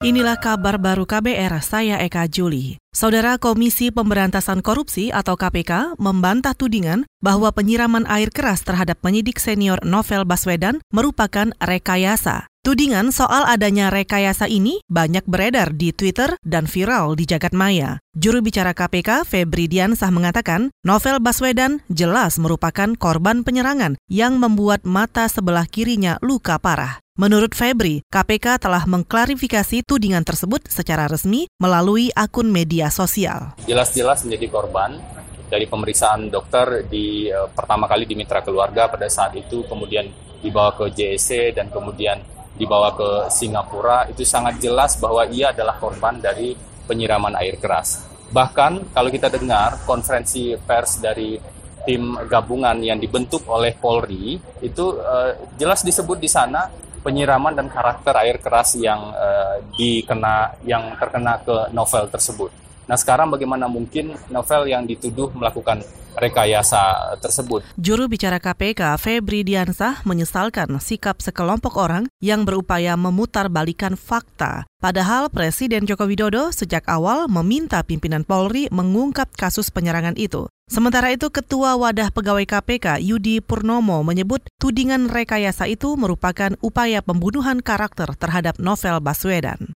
Inilah kabar baru KBR, saya Eka Juli. Saudara Komisi Pemberantasan Korupsi atau KPK membantah tudingan bahwa penyiraman air keras terhadap penyidik senior Novel Baswedan merupakan rekayasa. Tudingan soal adanya rekayasa ini banyak beredar di Twitter dan viral di jagat maya. Juru bicara KPK, Febri Diansah mengatakan, Novel Baswedan jelas merupakan korban penyerangan yang membuat mata sebelah kirinya luka parah. Menurut Febri, KPK telah mengklarifikasi tudingan tersebut secara resmi melalui akun media sosial. Jelas-jelas menjadi korban dari pemeriksaan dokter di uh, pertama kali di mitra keluarga pada saat itu, kemudian dibawa ke JSC dan kemudian dibawa ke Singapura, itu sangat jelas bahwa ia adalah korban dari penyiraman air keras. Bahkan kalau kita dengar konferensi pers dari tim gabungan yang dibentuk oleh Polri, itu uh, jelas disebut di sana penyiraman dan karakter air keras yang uh, dikena yang terkena ke novel tersebut. Nah sekarang bagaimana mungkin novel yang dituduh melakukan rekayasa tersebut. Juru bicara KPK Febri Diansah menyesalkan sikap sekelompok orang yang berupaya memutar fakta. Padahal Presiden Joko Widodo sejak awal meminta pimpinan Polri mengungkap kasus penyerangan itu. Sementara itu, Ketua Wadah Pegawai KPK Yudi Purnomo menyebut tudingan rekayasa itu merupakan upaya pembunuhan karakter terhadap novel Baswedan.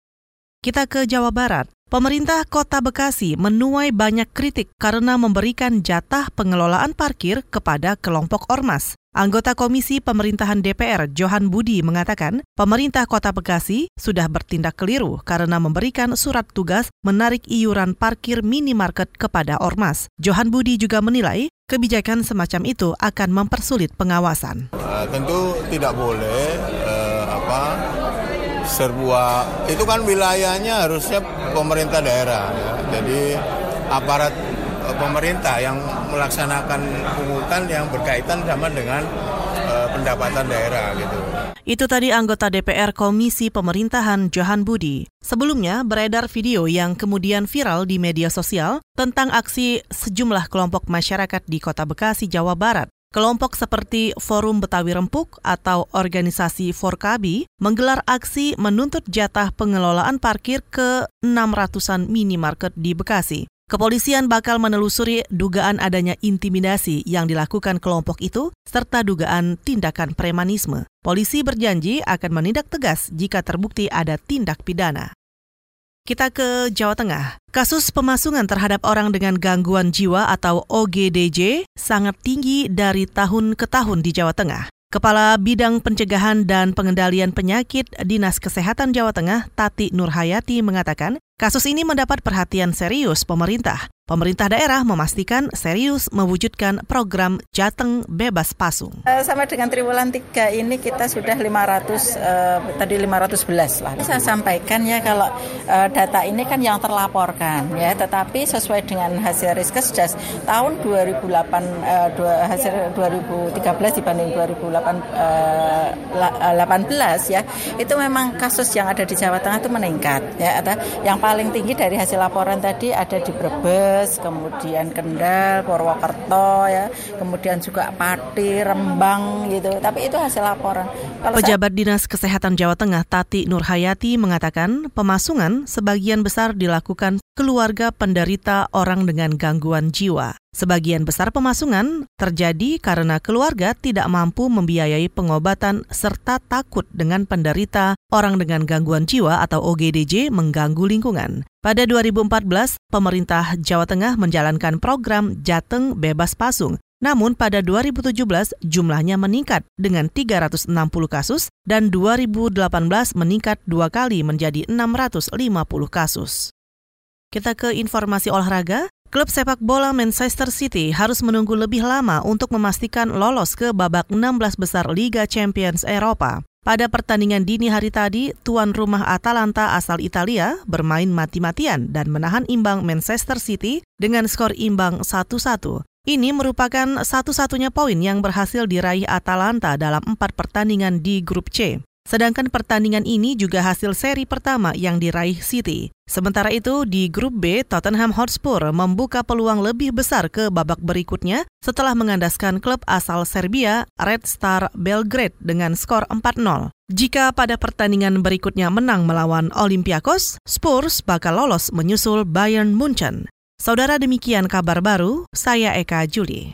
Kita ke Jawa Barat. Pemerintah Kota Bekasi menuai banyak kritik karena memberikan jatah pengelolaan parkir kepada kelompok ormas. Anggota Komisi Pemerintahan DPR Johan Budi mengatakan, pemerintah Kota Bekasi sudah bertindak keliru karena memberikan surat tugas menarik iuran parkir minimarket kepada ormas. Johan Budi juga menilai kebijakan semacam itu akan mempersulit pengawasan. Uh, tentu tidak boleh uh, apa sebuah itu kan wilayahnya harusnya pemerintah daerah ya. Jadi aparat pemerintah yang melaksanakan pungutan yang berkaitan sama dengan uh, pendapatan daerah gitu. Itu tadi anggota DPR Komisi Pemerintahan Johan Budi. Sebelumnya beredar video yang kemudian viral di media sosial tentang aksi sejumlah kelompok masyarakat di Kota Bekasi, Jawa Barat. Kelompok seperti Forum Betawi Rempuk atau organisasi Forkabi menggelar aksi menuntut jatah pengelolaan parkir ke 600-an minimarket di Bekasi. Kepolisian bakal menelusuri dugaan adanya intimidasi yang dilakukan kelompok itu serta dugaan tindakan premanisme. Polisi berjanji akan menindak tegas jika terbukti ada tindak pidana. Kita ke Jawa Tengah. Kasus pemasungan terhadap orang dengan gangguan jiwa atau OGDJ sangat tinggi dari tahun ke tahun di Jawa Tengah. Kepala Bidang Pencegahan dan Pengendalian Penyakit Dinas Kesehatan Jawa Tengah, Tati Nurhayati, mengatakan kasus ini mendapat perhatian serius pemerintah. Pemerintah daerah memastikan serius mewujudkan program Jateng Bebas Pasung. Eh, sama dengan triwulan 3 ini kita sudah 500 uh, eh, tadi 511 lah. Saya sampaikan ya kalau uh, data ini kan yang terlaporkan ya, tetapi sesuai dengan hasil Riskesdas tahun 2008 uh, dua, hasil 2013 dibanding 2018 uh, ya, itu memang kasus yang ada di Jawa Tengah itu meningkat ya. Ada yang paling tinggi dari hasil laporan tadi ada di Brebes Brebes, kemudian Kendal, Purwokerto ya, kemudian juga Pati, Rembang gitu. Tapi itu hasil laporan. Kalau Pejabat saya... Dinas Kesehatan Jawa Tengah Tati Nurhayati mengatakan pemasungan sebagian besar dilakukan keluarga penderita orang dengan gangguan jiwa. Sebagian besar pemasungan terjadi karena keluarga tidak mampu membiayai pengobatan serta takut dengan penderita orang dengan gangguan jiwa atau OGDJ mengganggu lingkungan. Pada 2014, pemerintah Jawa Tengah menjalankan program Jateng Bebas Pasung namun pada 2017 jumlahnya meningkat dengan 360 kasus dan 2018 meningkat dua kali menjadi 650 kasus. Kita ke informasi olahraga. Klub sepak bola Manchester City harus menunggu lebih lama untuk memastikan lolos ke babak 16 besar Liga Champions Eropa. Pada pertandingan dini hari tadi, tuan rumah Atalanta asal Italia bermain mati-matian dan menahan imbang Manchester City dengan skor imbang 1-1. Ini merupakan satu-satunya poin yang berhasil diraih Atalanta dalam empat pertandingan di grup C. Sedangkan pertandingan ini juga hasil seri pertama yang diraih City. Sementara itu, di grup B, Tottenham Hotspur membuka peluang lebih besar ke babak berikutnya setelah mengandaskan klub asal Serbia, Red Star Belgrade dengan skor 4-0. Jika pada pertandingan berikutnya menang melawan Olympiakos, Spurs bakal lolos menyusul Bayern Munchen. Saudara demikian kabar baru, saya Eka Juli.